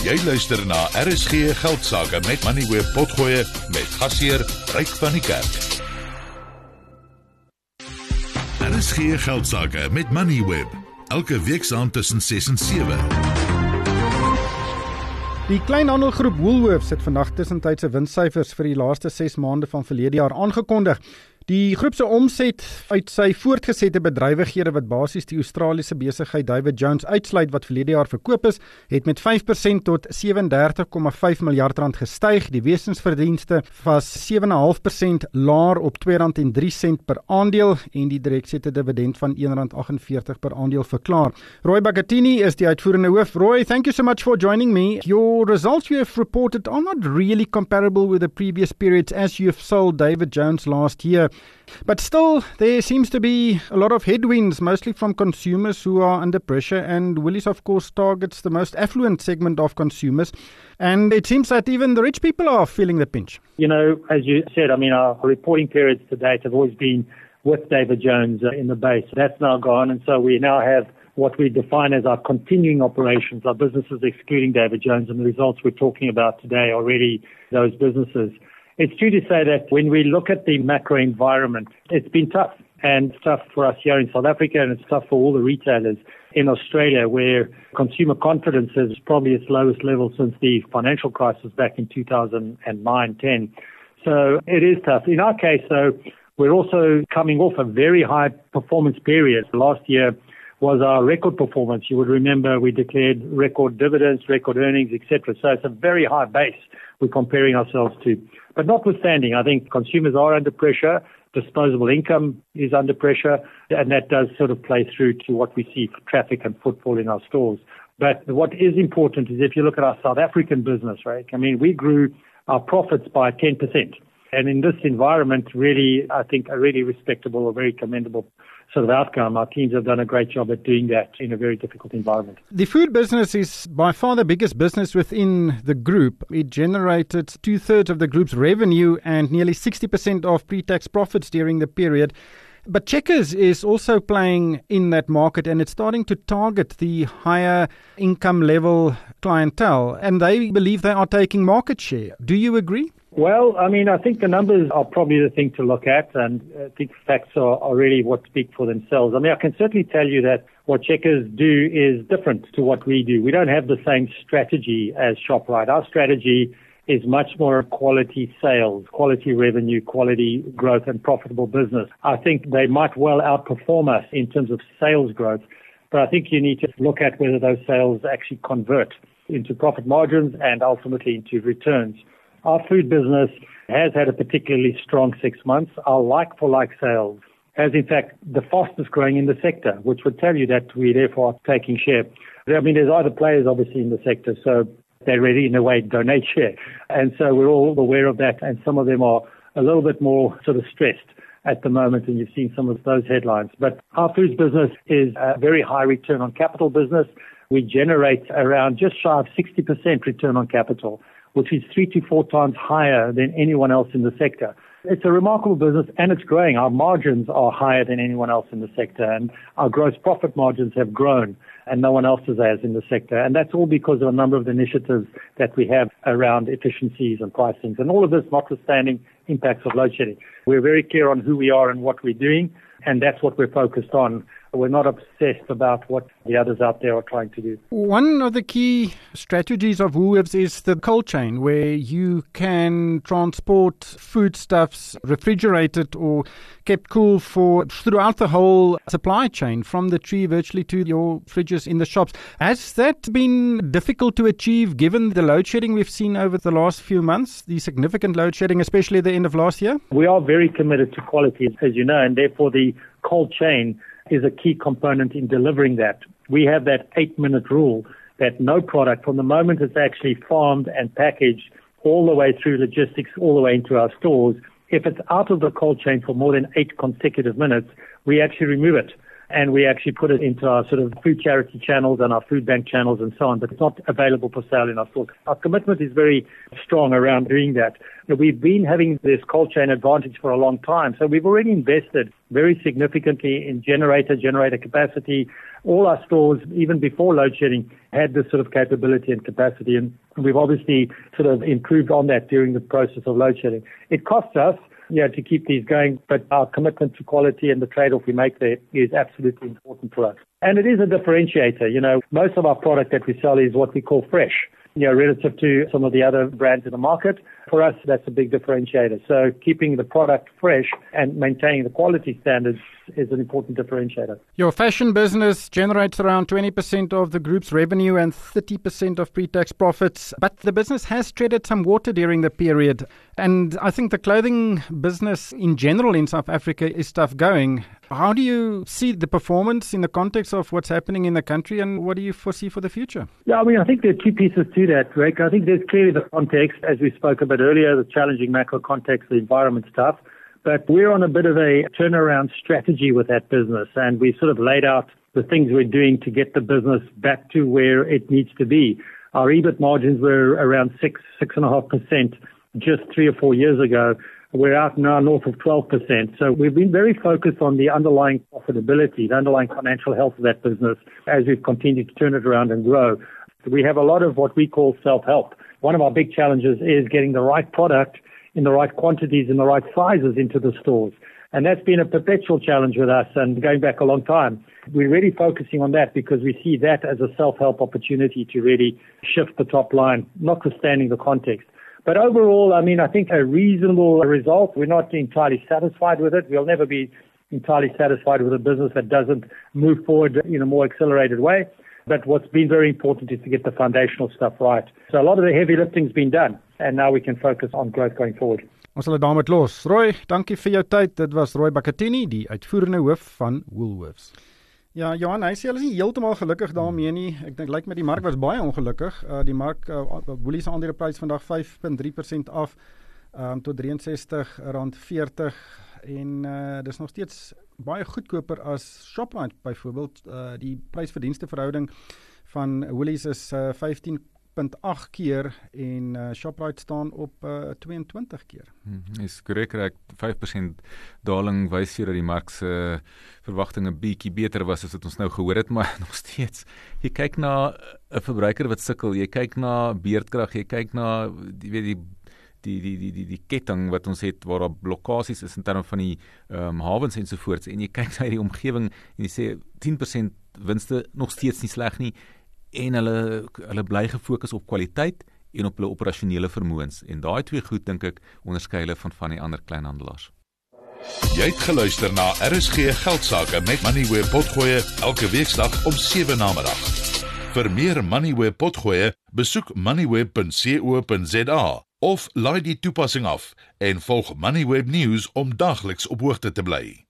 Jy luister na RSG Geldsaake met Money Web Potgoe met gasheer Ryk van die Kerk. RSG Geldsaake met Money Web elke week saam tussen 6 en 7. Die kleinhandelgroep Woolworths het vandag tussentydse winssyfers vir die laaste 6 maande van verlede jaar aangekondig. Die groep se omset uit sy voortgesette bedrywighede wat basies die Australiese besigheid David Jones uitsluit wat verlede jaar verkoop is, het met 5% tot 37,5 miljard rand gestyg. Die wesensverdienste was 7,5% laer op R2.03 per aandeel en die direkte dividend van R1.48 per aandeel verklaar. Roy Bagatini is die uitvoerende hoof. Roy, thank you so much for joining me. Your results you have reported are not really comparable with the previous periods as you have sold David Jones last year. But still, there seems to be a lot of headwinds, mostly from consumers who are under pressure. And Woolies, of course, targets the most affluent segment of consumers. And it seems that even the rich people are feeling the pinch. You know, as you said, I mean, our reporting periods to date have always been with David Jones uh, in the base. That's now gone. And so we now have what we define as our continuing operations, our businesses excluding David Jones. And the results we're talking about today are really those businesses. It's true to say that when we look at the macro environment, it's been tough and tough for us here in South Africa and it's tough for all the retailers in Australia where consumer confidence is probably its lowest level since the financial crisis back in 2009-10. So it is tough. In our case, though, we're also coming off a very high performance period. Last year was our record performance. You would remember we declared record dividends, record earnings, etc. So it's a very high base we're comparing ourselves to. But notwithstanding, I think consumers are under pressure. Disposable income is under pressure, and that does sort of play through to what we see for traffic and footfall in our stores. But what is important is if you look at our South African business, right? I mean, we grew our profits by 10%. And in this environment, really, I think a really respectable or very commendable sort of outcome. Our teams have done a great job at doing that in a very difficult environment. The food business is by far the biggest business within the group. It generated two thirds of the group's revenue and nearly 60% of pre tax profits during the period. But Checkers is also playing in that market and it's starting to target the higher income level clientele. And they believe they are taking market share. Do you agree? Well, I mean, I think the numbers are probably the thing to look at, and uh, I think facts are, are really what speak for themselves. I mean, I can certainly tell you that what Checkers do is different to what we do. We don't have the same strategy as ShopRite. Our strategy is much more quality sales, quality revenue, quality growth, and profitable business. I think they might well outperform us in terms of sales growth, but I think you need to look at whether those sales actually convert into profit margins and ultimately into returns. Our food business has had a particularly strong six months. Our like-for-like sales has in fact the fastest growing in the sector, which would tell you that we therefore are taking share. I mean, there's other players obviously in the sector, so they really in a way donate share. And so we're all aware of that, and some of them are a little bit more sort of stressed at the moment, and you've seen some of those headlines. But our foods business is a very high return on capital business. We generate around just shy of 60% return on capital which is three to four times higher than anyone else in the sector. It's a remarkable business and it's growing. Our margins are higher than anyone else in the sector and our gross profit margins have grown and no one else has in the sector. And that's all because of a number of initiatives that we have around efficiencies and pricings and all of this notwithstanding impacts of load shedding. We're very clear on who we are and what we're doing and that's what we're focused on. We're not obsessed about what the others out there are trying to do. One of the key strategies of Woolworths is the cold chain, where you can transport foodstuffs refrigerated or kept cool for throughout the whole supply chain, from the tree virtually to your fridges in the shops. Has that been difficult to achieve given the load shedding we've seen over the last few months, the significant load shedding, especially at the end of last year? We are very committed to quality, as you know, and therefore the cold chain is a key component in delivering that. We have that eight minute rule that no product from the moment it's actually farmed and packaged all the way through logistics, all the way into our stores, if it's out of the cold chain for more than eight consecutive minutes, we actually remove it. And we actually put it into our sort of food charity channels and our food bank channels and so on, but it's not available for sale in our stores. Our commitment is very strong around doing that. We've been having this cold chain advantage for a long time, so we've already invested very significantly in generator, generator capacity. All our stores, even before load shedding, had this sort of capability and capacity, and we've obviously sort of improved on that during the process of load shedding. It costs us yeah, to keep these going. But our commitment to quality and the trade-off we make there is absolutely important for us. And it is a differentiator. You know, most of our product that we sell is what we call fresh you know, relative to some of the other brands in the market. For us, that's a big differentiator. So keeping the product fresh and maintaining the quality standards is an important differentiator. Your fashion business generates around 20% of the group's revenue and 30% of pre-tax profits, but the business has treaded some water during the period. And I think the clothing business in general in South Africa is tough going. How do you see the performance in the context of what's happening in the country and what do you foresee for the future? Yeah, I mean, I think there are two pieces to that, Rick. I think there's clearly the context, as we spoke about earlier, the challenging macro context, the environment's tough. But we're on a bit of a turnaround strategy with that business, and we sort of laid out the things we're doing to get the business back to where it needs to be. Our EBIT margins were around six, six and a half percent just three or four years ago. We're out now north of 12%. So we've been very focused on the underlying profitability, the underlying financial health of that business as we've continued to turn it around and grow. We have a lot of what we call self-help. One of our big challenges is getting the right product in the right quantities in the right sizes into the stores. And that's been a perpetual challenge with us and going back a long time. We're really focusing on that because we see that as a self-help opportunity to really shift the top line, notwithstanding the context. But overall, I mean, I think a reasonable result. We're not entirely satisfied with it. We'll never be entirely satisfied with a business that doesn't move forward in a more accelerated way. But what's been very important is to get the foundational stuff right. So a lot of the heavy lifting's been done, and now we can focus on growth going forward. Ons sal dit daarmee los. Roy, dankie vir jou tyd. Dit was Roy Bakatini, die uitvoerende hoof van Woolworths. Ja, Johan, hy sê hulle is nie heeltemal gelukkig daarmee nie. Ek dink lyk like met die mark was baie ongelukkig. Uh die mark uh, Woolies aandeleprys vandag 5.3% af um tot R63.40 en uh dis nog steeds baie goedkoper as Shoprite byvoorbeeld. Uh die prysverdienste verhouding van Woolies is uh 15 0.8 keer en uh, Shoprite staan op uh, 22 keer. Hmm, is korrek reg. 5% daling wys hier dat die mark se uh, verwagtinge bietjie beter was as wat ons nou gehoor het, maar nog steeds. Jy kyk na 'n verbruiker wat sukkel, jy kyk na beerdkrag, jy kyk na jy weet die die die die die die ketting wat ons het waar daar blokkades is in terme van die ehm um, hawens en so voort en jy kyk na die omgewing en jy sê 10% winste nog steeds nie sleg nie en hulle hulle bly gefokus op kwaliteit en op hulle operasionele vermoëns en daai twee goed dink ek onderskei hulle van van die ander kleinhandelaars. Jy het geluister na RSG Geldsaake met Money where potgoe elke weeksdag om 7 na middag. Vir meer Money where potgoe, besoek moneyweb.co.za of laai die toepassing af en volg Moneyweb News om dagliks op hoogte te bly.